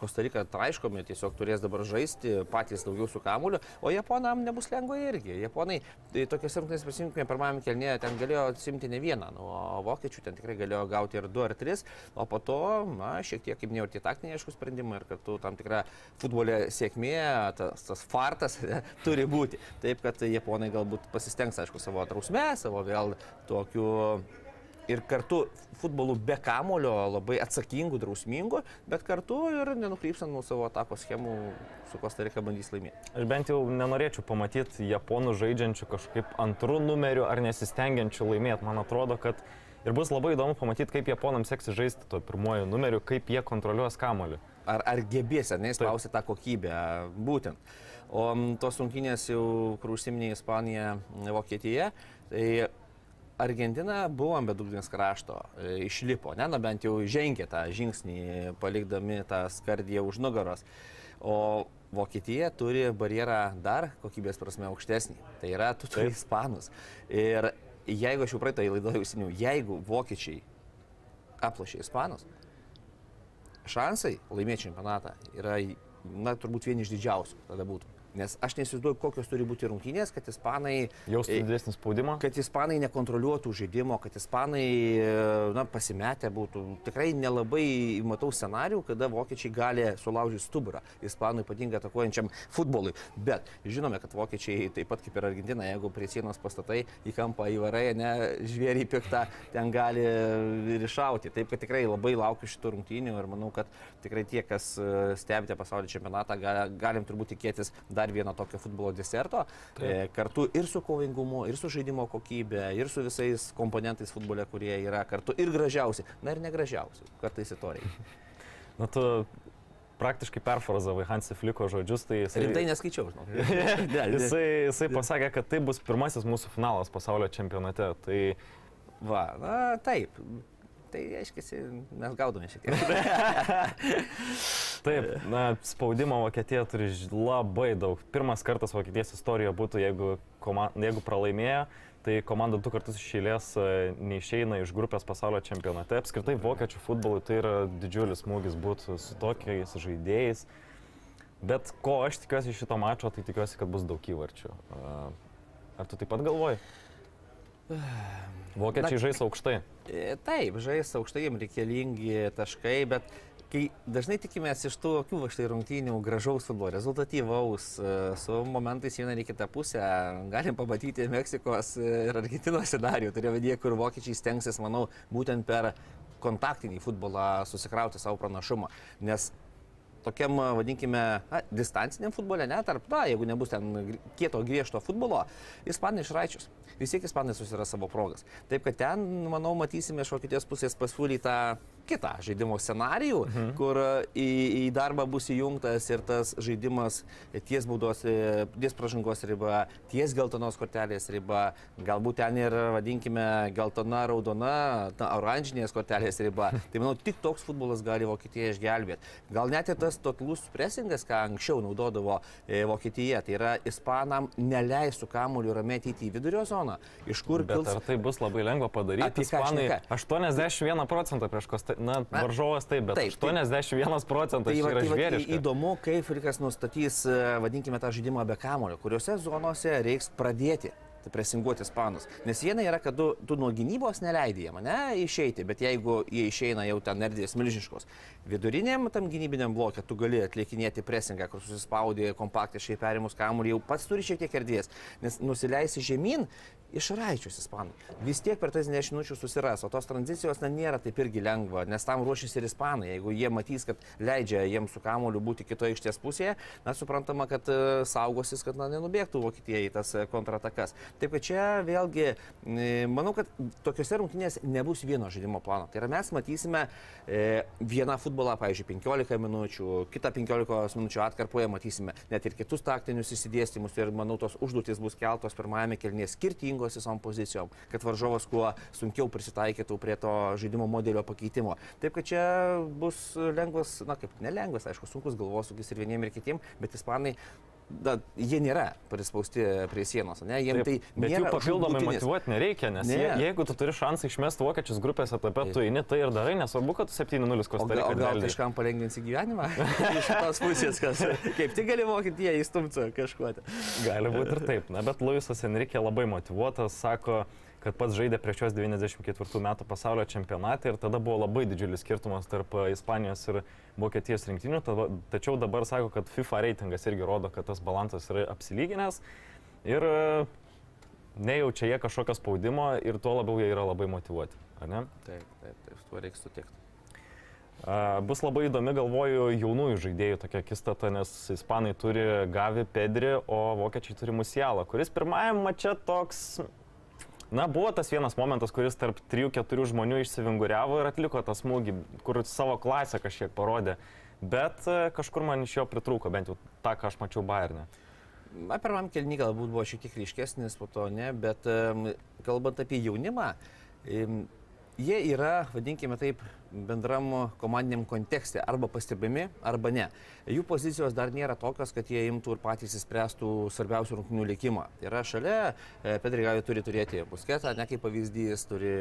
Kostarika traiškomi, tiesiog turės dabar žaisti patys daugiau su kamuoliu, o japonam nebus lengva irgi. Japonai tai tokiuose rungtynėse prisiminkime, pirmajame kelnėje ten galėjo atsimti ne vieną, nu, o vokiečių ten tikrai galėjo gauti ir du ar tris, o po to, na, šiek tiek, kaip minėjau, tie taktiniai aišku sprendimai ir kartu tam tikra futbolė sėkmė, tas, tas fartas ne, [laughs] turi būti. Taip, kad japonai galbūt pasistengs, aišku, savo trausmę, savo vėl tokiu ir kartu futbolu be kamulio, labai atsakingų, drausmingų, bet kartu ir nenukrypstant nuo savo atakos schemų, su Kostarika bandys laimėti. Aš bent jau nenorėčiau pamatyti japonų žaidžiančių kažkaip antrų numerių ar nesistengiančių laimėti. Man atrodo, kad ir bus labai įdomu pamatyti, kaip japonams seksis žaisti to pirmojo numeriu, kaip jie kontroliuos kamoliu. Ar, ar gebės, ar neįspausti tą kokybę, būtent. O tos rungtynės jau, kur užsiminė Ispanija, Vokietija, tai Argentina buvo ant bedugnės krašto, e, išlipo, ne, na bent jau žengė tą žingsnį, palikdami tą skardiją už nugaros. O Vokietija turi barjerą dar kokybės prasme aukštesnį. Tai yra, tu turi ispanus. Ir jeigu aš jau praeitą laidą užsiminiau, jeigu vokiečiai aplošė ispanus, šansai laimėti čempionatą yra, na, turbūt vieni iš didžiausių tada būtų. Nes aš neįsivaizduoju, kokios turi būti rungtynės, kad ispanai... Jaustų e, didesnį spaudimą. Kad ispanai nekontroliuotų žaidimo, kad ispanai na, pasimetę būtų. Tikrai nelabai matau scenarių, kada vokiečiai gali sulaužyti stuburą ispanų ypatingai atakuojančiam futbolui. Bet žinome, kad vokiečiai taip pat kaip ir Argentina, jeigu prie sienos pastatai į kampą įvarai, ne žvėrį piktą, ten gali ir iššauti. Taip kad tikrai labai laukiu šitų rungtynių ir manau, kad tikrai tie, kas e, stebite pasaulio čempionatą, ga- galim turbūt tikėtis dar vieno tokio futbolo deserto. E, kartu ir su kovingumu, ir su žaidimo kokybė, ir su visais komponentais futbole, kurie yra kartu ir gražiausi, na ir negražiausi, kartais įtoriai. [laughs] Na, tu praktiškai perfrazavai Hansi Fliko žodžius, tai jisai... Rimtai neskaičiau, žinau. [laughs] [laughs] Jisai, jisai pasakė, kad tai bus pirmasis mūsų finalas pasaulio čempionate. Tai Va, na taip. Tai aiškiai, mes gaudome šiek tiek. [laughs] taip, na, spaudimo Vokietija turi labai daug. Pirmas kartas Vokietijos istorijoje būtų, jeigu, koma, jeigu pralaimėjo, tai komanda du kartus iš eilės e, neišeina iš grupės pasaulio čempionate. Apskritai vokiečių futbolui tai yra didžiulis smūgis būti su tokiais žaidėjais. Bet ko aš tikiuosi iš šito mačo, tai tikiuosi, kad bus daug įvarčių. Ar tu taip pat galvoji? Vokiečiai Na- žais aukštai. E, Taip, žais aukštai, jiems reikalingi taškai, bet kai dažnai tikimės iš tų va štai rungtynių gražaus futbolo, rezultatyvaus, e, su momentais viena ir į kitą pusę, galim pamatyti Meksikos ir Argentinos scenarių, turiu vedėję, kur vokiečiai stengsis, manau, būtent per kontaktinį futbolą susikrauti savo pranašumą. Nes tokiam, vadinkime, na, distanciniam futbole, net tarp, na, jeigu nebus ten kieto griežto futbolo, ispanai išraičius. Vis tiek ispanai susiras savo progas. Taip kad ten, manau, matysime iš Vokietijos pusės pasiūlytą kitą žaidimo scenarijų, mhm. kur į, į darbą bus įjungtas ir tas žaidimas ties baudos, e, ties pražangos riba, ties geltonos kortelės riba, galbūt ten ir, vadinkime, geltona, raudona, ta oranžinės kortelės riba. [laughs] Tai manau, tik toks futbolas gali Vokietiją išgelbėti. Gal net ir tas totalus presingas, ką anksčiau naudodavo e, Vokietija, tai yra ispanam neleistų kamuoliu ramiai ateiti į vidurio zoną, iš kur Bet kils... ar tai bus labai lengva padaryti? Ispanai šneka? 81 procentą prieš Kostą, na, varžovas taip, bet taip, tai- 81 procentas Tai, tai va, yra tai va, į- žvėriška. įdomu, kaip Frikas nustatys, e, vadinkime, tą žaidimą be kamulio, kuriuose zonose reiks pradėti. Tai presinguoti ispanus. Nes viena yra, kad tu, tu nuo gynybos neleidai jiem, ne, išeiti, bet jeigu jie išeina jau ten erdvės milžiniškos, viduriniam tam gynybiniam blokė tu gali atlikinėti presingą, kur susispaudė kompaktiškai perimus kamuolį, jau pats turi šiek tiek erdvės, nes nusileisi žemyn, išraičius ispanų. Vis tiek per tas 10 minučių susiras, o tos tranzicijos na, nėra taip irgi lengva, nes tam ruošiasi ir ispanai. Jeigu jie matys, kad leidžia jiems su kamuoliu būti kitoje aikštės pusėje, na, suprantama, kad e, saugosis, kad na, nenubėgtų Vokietija į tas e, kontratakas. Taip kad čia vėlgi, e, manau, kad tokiuose rungtynėse nebus vieno žaidimo plano. Tai yra mes matysime e, vieną futbolą, pavyzdžiui, 15 minučių, kitą 15 minučių atkarpoje matysime net ir kitus taktinius įsidėstymus ir manau, tos užduotis bus keltos pirmajame kelnėje skirtingos visom pozicijom, kad varžovas kuo sunkiau prisitaikytų prie to žaidimo modelio pakeitimo. Taip kad čia bus lengvas, na kaip nelengvas, aišku, sunkus galvosūkis ir vieniem ir kitiem, bet ispanai da, jie nėra prispausti prie sienos, ne? Jiems tai Bet jų papildomai žūtbūtinis. motivuoti nereikia, nes Ne. je, jeigu tu turi šansą išmesti vokiečius grupės etape, tu eini tai ir darai, nesvarbu, kad tu 7-0 O gal, o Kostarika gal gali. kažkam palengvinsi gyvenimą? [laughs] Iš šitos pusės, kas kaip tik gali mokyti jie įstumti kažkuo. Gali būti ir taip. Na, bet Luisas Enrique labai motivuotas, sako, kad pats žaidė prieš šios 94 metų pasaulio čempionatą ir tada buvo labai didžiulis skirtumas tarp e, Ispanijos ir Vokietijos rinktinių. Tačiau dabar sako, kad FIFA reitingas irgi rodo, kad tas balansas yra apsilyginęs ir e, nejaučia jie kažkokio spaudimo ir tuo labiau jie yra labai motivuoti. ar ne? Taip, taip, taip, tuo reikia sutikti. Bus labai įdomi, galvoju, jaunųjų žaidėjų tokia kistata, nes ispanai turi Gavi Pedri, o vokiečiai turi Musialą, kuris pirmajam mače toks, na, buvo tas vienas momentas, kuris tarp 3-4 žmonių išsivinguriavo ir atliko tą smūgį, kur savo klasę kažkiek parodė. Bet e, kažkur man iš jo pritrūko, bent jau tą, ką aš mačiau Bayernė. Na, pirmam kelnį galbūt buvo šiek tiek ryškesnis, po to ne, bet kalbant apie jaunimą, jie yra, vadinkime taip, bendram komandiniam kontekste arba pastebimi, arba ne. Jų pozicijos dar nėra tokios, kad jie imtų ir patys įspręstų svarbiausių rungtynių likimą. Tai yra šalia, e, Pedrigavi turi turėti Busketą, ne kaip pavyzdys, turi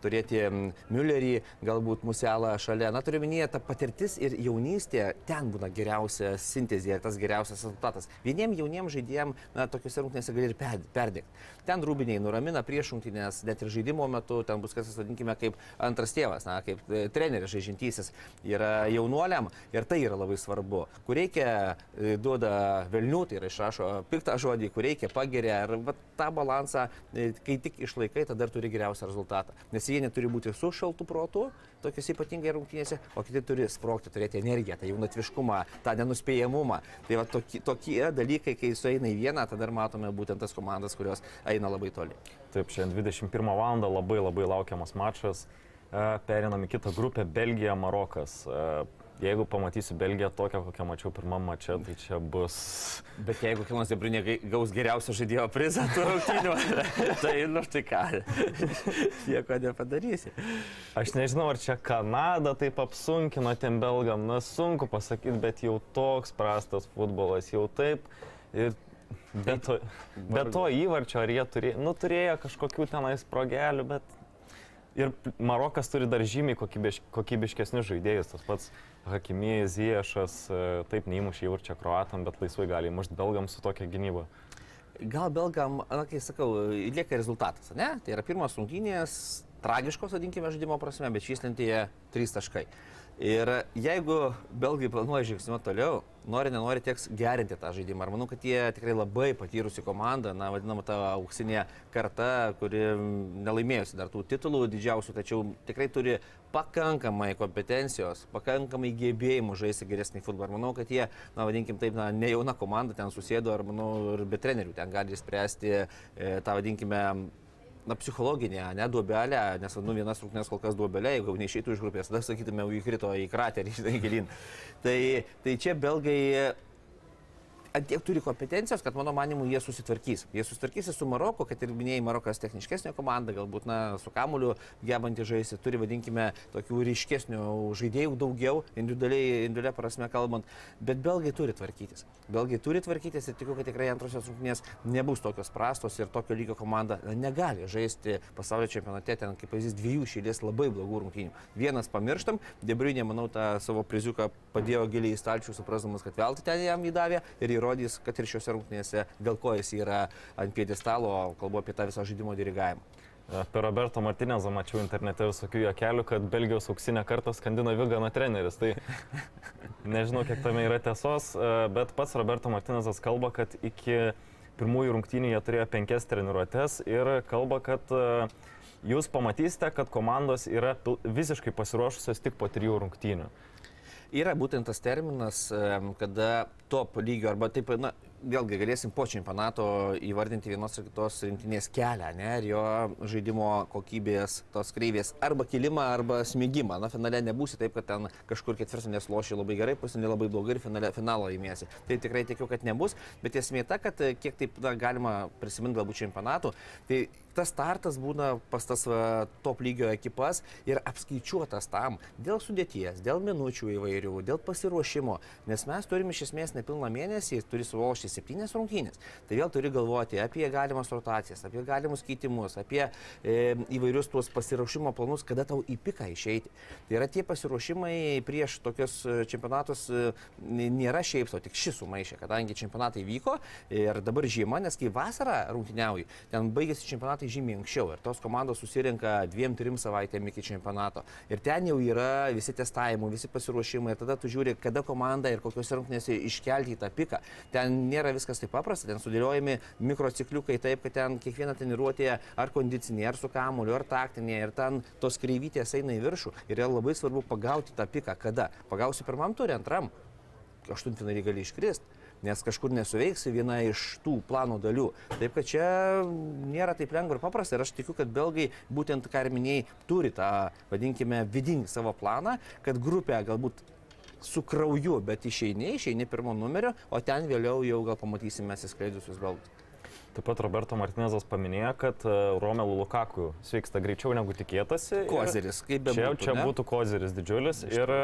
turėti Müllerį, galbūt Muselą šalia. Na, turiu minėti, ta patirtis ir jaunystė, ten būna geriausia sintezė ir tas geriausias rezultatas. Vieniem jauniem žaidėjim, na, tokiuose rungtynėse gali ir per- perdegti. Ten rūbiniai nuramina prieš rungtynės, net ir žaidimo metu, ten bus kas, vadinkime, kaip antras tėvas, na, kaip e, treneris žaidžiantysis yra jaunuoliam ir tai yra labai svarbu. Kur reikia, e, duoda velnių, tai yra išrašo piktą žodį, kur reikia, pageria ir va, tą balansą, e, kai tik išlaikai, tada turi geriausią rezultatą. Nes jie neturi būti su šaltu protu, tokiuose ypatingai rungtynėse, o kiti turi sprokti, turėti energiją, tą jaunatviškumą, tą nenuspėjamumą. Tai va tokie, tokie dalykai, kai sueina į vieną, tada matome būtent tas komandas, kurios eina labai toli. Taip, šiandien 21 val. labai labai laukiamas mačas. E, Perinam į kitą grupę - Belgija, Marokas. Jeigu pamatysiu Belgiją tokią, kokią mačiau pirmam mače, tai čia bus... Bet jeigu Kilmas Debrinė gaus geriausio žaidėjo prizą tų rungtynių, [laughs] tai nu štai ką, [laughs] nieko nepadarysi. Aš nežinau, ar čia Kanada taip apsunkino tiem belgam, na sunku pasakyti, bet jau toks prastas futbolas, jau taip. Ir be to, be to įvarčio, ar jie turėjo, nu, turėjo kažkokių tenais progelių, bet... Ir Marokas turi dar žymiai kokybiš, kokybiškesnius žaidėjus, tas pats Hakimi, Ziešas, e, taip neįmušė įvarčio kroatam, bet laisvai gali įmušti belgam su tokia gynyba. Gal belgam, na, kai sakau, lieka rezultatas, ne? Tai yra pirmas rungtynės, tragiškos, vadinkime, žaidimo prasme, bet šyslentėje trys taškai. Ir jeigu belgai planuoja žingsniuoti toliau, nori, nenori, teks gerinti tą žaidimą. Ir manau, kad jie tikrai labai patyrusi komanda, na, vadinama ta auksinė karta, kuri nelaimėjusi dar tų titulų didžiausių, tačiau tikrai turi pakankamai kompetencijos, pakankamai gebėjimų žaisti geresnį futbolą. Ir manau, kad jie, na, vadinkim taip, na, ne jauna komanda ten susėdo, ar manau, ir be trenerių ten gali spręsti e, tą, vadinkime, na, psichologinė, ne duobelė, nes, nu, vienas rungtynės kol kas duobelė, jeigu neišeitų iš grupės, tada sakytume, jau įkrito į kraterį, žinai, gilin. Tai, tai čia belgai tiek turi kompetencijos, kad mano manimu jie susitvarkys. Jie susitvarkys su Maroku, kad ir minėjai, Marokas techniškesnė komanda, galbūt na, su kamuliu gebanti žaisti, turi, vadinkime, tokių ryškesnių žaidėjų daugiau, individualiai, individualiai prasme kalbant, bet belgai turi tvarkytis. Belgai turi tvarkytis ir tikiu, kad tikrai antrosios rungtynės nebus tokios prastos ir tokio lygio komanda negali žaisti pasaulio čempionate ten, kaip pavyzdys, dviejų šėlės labai blogų rungtynių. Vienas pamirštam, Debriunė, manau, tą savo priziuką padėjo giliai į stalčių, suprasdamas, kad veltui ten jam įdavė ir įrodys, kad ir šiuose rungtynėse dėl ko jis yra ant piedestalo, kalbu apie tą visą žaidimo dirigavimą. E, Per Roberto Martinezą mačiau internete visokių juokelių, kad Belgijos auksinę kartą skandino Vigano treneris. Tai [laughs] nežinau, kiek tame yra tiesos, e, bet pats Roberto Martinezas kalba, kad iki pirmųjų rungtynių jie turėjo penkias treniruotės ir kalba, kad e, jūs pamatysite, kad komandos yra visiškai pasiruošusios tik po trijų rungtynių. Yra būtent tas terminas, kada top lygio arba taip, na, vėlgi galėsim po čempionato įvardinti vienos ar kitos rinktinės kelią, ne, ir jo žaidimo kokybės, tos kreivės arba kilimą, arba smigimą. Na, finale nebūsi taip, kad ten kažkur ketvirtinės lošia labai gerai, pusinė labai blogai ir finale, finalo įmėsi. Tai tikrai tikiu, kad nebus, bet esmė ta, kad e, kiek taip na, galima prisiminti galbūt čempionatų, tai tas startas būna pas tas va, top lygio ekipas ir apskaičiuotas tam dėl sudėties, dėl minučių įvairių, dėl pasiruošimo, nes mes turime iš esmės nepilną mėnesį, turi sulošti septynės rungtynės. Tai vėl turi galvoti apie galimas rotacijas, apie galimus keitimus, apie e, įvairius tuos pasiruošimo planus, kada tau į piką išeiti. Tai yra tie pasiruošimai prieš tokius e, čempionatus e, nėra šiaip, o tik šis sumaišė, kadangi čempionatai vyko ir dabar žiema, nes kai vasarą rungtyniauji, ten baigėsi čempionatai žymiai anksčiau ir tos komandos susirinka dviem, trim savaitėm iki čempionato. Ir ten jau yra visi testavimai, visi pasiruošimai ir tada tu žiūri, kada komanda ir kokiuose rungtynėse iškelti į tą piką. Ten nėra viskas taip paprasta, ten sudėliojami mikrocikliukai taip, kad ten kiekviena treniruotė ar kondicinė, ar su kamuliu, ar taktinė, ir ten tos kreivytės eina į viršų. Ir yra labai svarbu pagauti tą piką, kada. Pagausi pirmam turė, antram, aštuntfinalį gali iškristi. Nes kažkur nesuveiksi viena iš tų plano dalių. Taip kad čia nėra taip lengva ir paprasta. Ir aš tikiu, kad belgai, būtent ką ir minėjai, turi tą, vadinkime, vidinį savo planą, kad grupė galbūt su krauju, bet išeini, išeini pirmo numerio, o ten vėliau jau gal pamatysime atsiskleidusius belgus. Taip pat Roberto Martinezas paminėjo, kad e, Romelu Lukaku sveiksta greičiau negu tikėtasi. Kozeris, kaip be Čia, būtų, čia ne? būtų kozeris didžiulis. Ir e,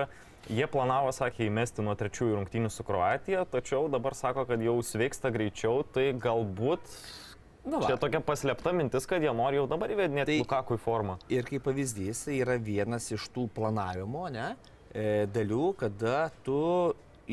jie planavo, sakė, įmesti nuo trečiųjų rungtynių su Kroatija, tačiau dabar sako, kad jau sveiksta greičiau, tai galbūt Nu, čia va. tokia paslėpta mintis, kad jie nori jau dabar įvedinėti Tai-. Lukaku į formą. Ir kaip pavyzdys, tai yra vienas iš tų planavimo ne, e, dalių, kada tu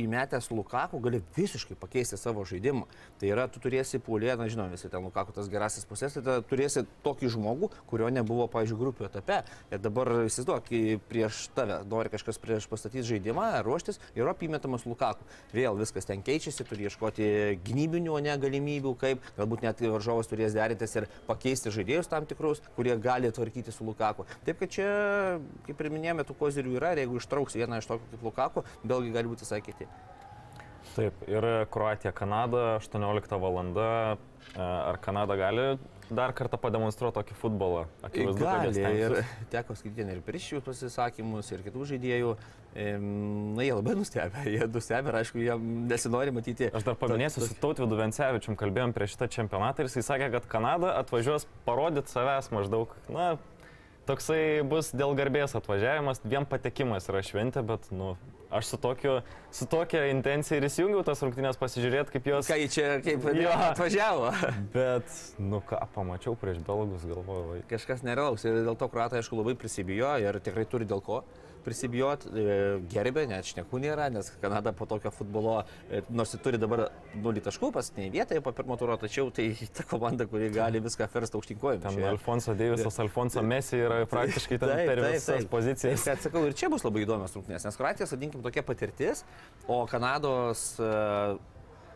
įmetęs Lukaku gali visiškai pakeisti savo žaidimą. Tai yra, tu turėsi pūlė, na žinoma, visi ten Lukaku tas gerasis pusės, tai turėsi tokį žmogų, kurio nebuvo, pavyzdžiui, grupių etape. Ir dabar įsivaizduok, prieš tave nori kažkas prieš pastatyti žaidimą, ruoštis ir apimetamas Lukaku. Vėl viskas ten keičiasi, turi ieškoti gynybinių, o ne galimybių, kaip galbūt net varžovas turės derintis ir pakeisti žaidėjus tam tikrus, kurie gali tvarkyti su Lukaku. Taip kad čia, kaip ir minėjome, tų kozirių yra ir jeigu ištrauks vieną iš tokių kaip Lukaku, belgai gali būti visai kiti. Taip, ir Kroatija, Kanada, 18 val. Ar Kanada gali dar kartą pademonstruoti tokį futbolą? Akivaizdu, Gali ir teko skaityti ir Priščių pasisakymus, ir kitų žaidėjų. Na, jie labai nustebė, jie nustebė ir aišku, jie nesinori matyti. Aš dar paminėsiu, su Tautvidu Vencevičium kalbėjom prieš šitą čempionatą ir jisai sakė, kad Kanada atvažiuos parodyti savęs maždaug, na, toksai bus dėl garbės atvažiavimas, vien patekimas yra šventė, bet, nu, aš su, tokiu, su tokia intencija ir įsijungiau tas rungtynės pasižiūrėti, kaip jos... Jie čia kaip Jo. [laughs] atvažiavo. Bet, nu ką, pamačiau prieš belgus, galvoju, vai. Kažkas nerealaus ir dėl to kruatai, aišku, labai prisibijo ir tikrai turi dėl ko prisibijot, e, gerbė, net šnekų nėra, nes Kanada po tokio futbolo, e, nors ir turi dabar 0 taškų paskutinėje vietoje po pirmo turo, tačiau tai [laughs] ta komanda, kuri gali viską ferst aukštinkojim. Ten Alfonso Deivisas, [laughs] Alfonso Messi yra praktiškai ten Taip, per taip, visas taip. pozicijas. Kad sakau, ir čia bus labai įdomios rungtynės, nes Kroatijos, vadinkim, tokia patirtis, o Kanados e,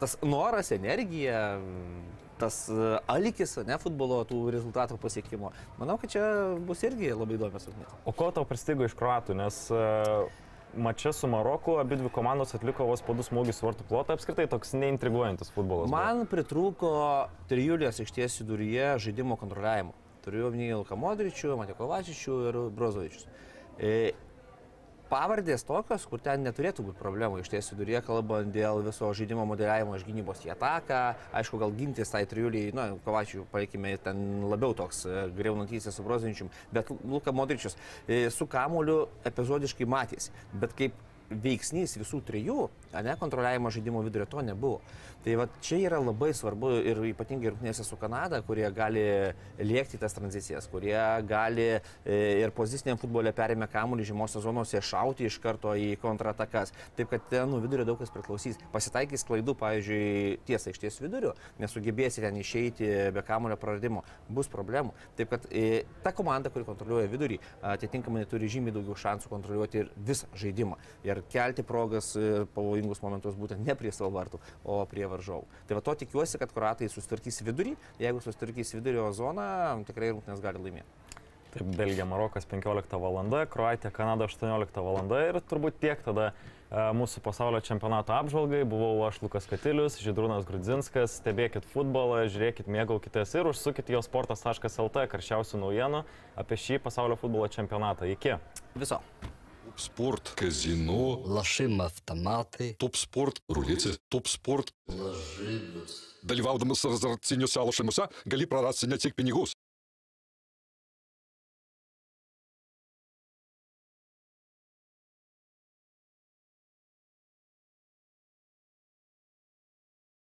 tas noras, energija, tas e, alikis, ne futbolo tų rezultatų pasiekimo, manau, kad čia bus irgi labai įdomios rungtynės. O ko tau pristigo iš kruatų, nes uh, mačia su Maroku abi dvi komandos atliko vos po du smūgius į vartų plotą, apskritai toks neintriguojantis futbolas. buvo. Man pritrūko trijulės aikštės viduryje žaidimo kontroliavimo. Turiu omeny Ilką Modričių, Matikovačičių ir Brozovičius. Pavardės tokios, kur ten neturėtų būti problemų iš ties viduryje, kalbant dėl viso žaidimo modeliavimo iš gynybos į ataką. Aišku, gal gintis tai triuliai, na, Kovačių, palikime, ten labiau toks e, greunantysis su Brozovičium, bet Luka Modričius e, su kamuoliu epizodiškai matėsi. Bet kaip veiksnys visų trijų, ne, kontroliavimo žaidimo vidurio to nebuvo. Tai va čia yra labai svarbu ir ypatingai rungtynėse su Kanada, kurie gali lėkti tas tranzicijas, kurie gali e, ir poziciniam futbole perėmę kamuolį žemosios zonose šauti iš karto į kontratakas. Taip kad ten nuo vidurio daug kas priklausys. Pasitaikys klaidų, pavyzdžiui, tiesa iš ties vidurio, nesugebėsi ten išeiti be kamuolio praradimo, bus problemų. Taip kad e, ta komanda, kuri kontroliuoja vidurį, atitinkamai turi žymiai daugiau šansų kontroliuoti ir visą žaidimą. Ir kelti progas ir pavojingus momentus būtent ne prie savo vartų, o prie varžovų. Tai va to tikiuosi, kad kuratai sustvarkys vidurį. Jeigu sustvarkys vidurio zoną, tikrai rungtynės gali laimėti. Taip, Belgija, Marokas 15 val. Kroatija, Kanada 18 val. ir turbūt tiek tada e, mūsų pasaulio čempionato apžvalgai. Buvau aš Lukas Katilius, Židrūnas Grudzinskas. Stebėkit futbolą, žiūrėkit, mėgaukitės ir užsukit jo sportas.lt karščiausių naujienų apie šį pasaulio futbolo čempionatą. Iki. Viso. Спорт, казино, Лашим автомати. топ-спорт, рулети, топ-спорт. Dalyvaudamas azartiniuose lošimuose gali prarasti ne tik pinigus.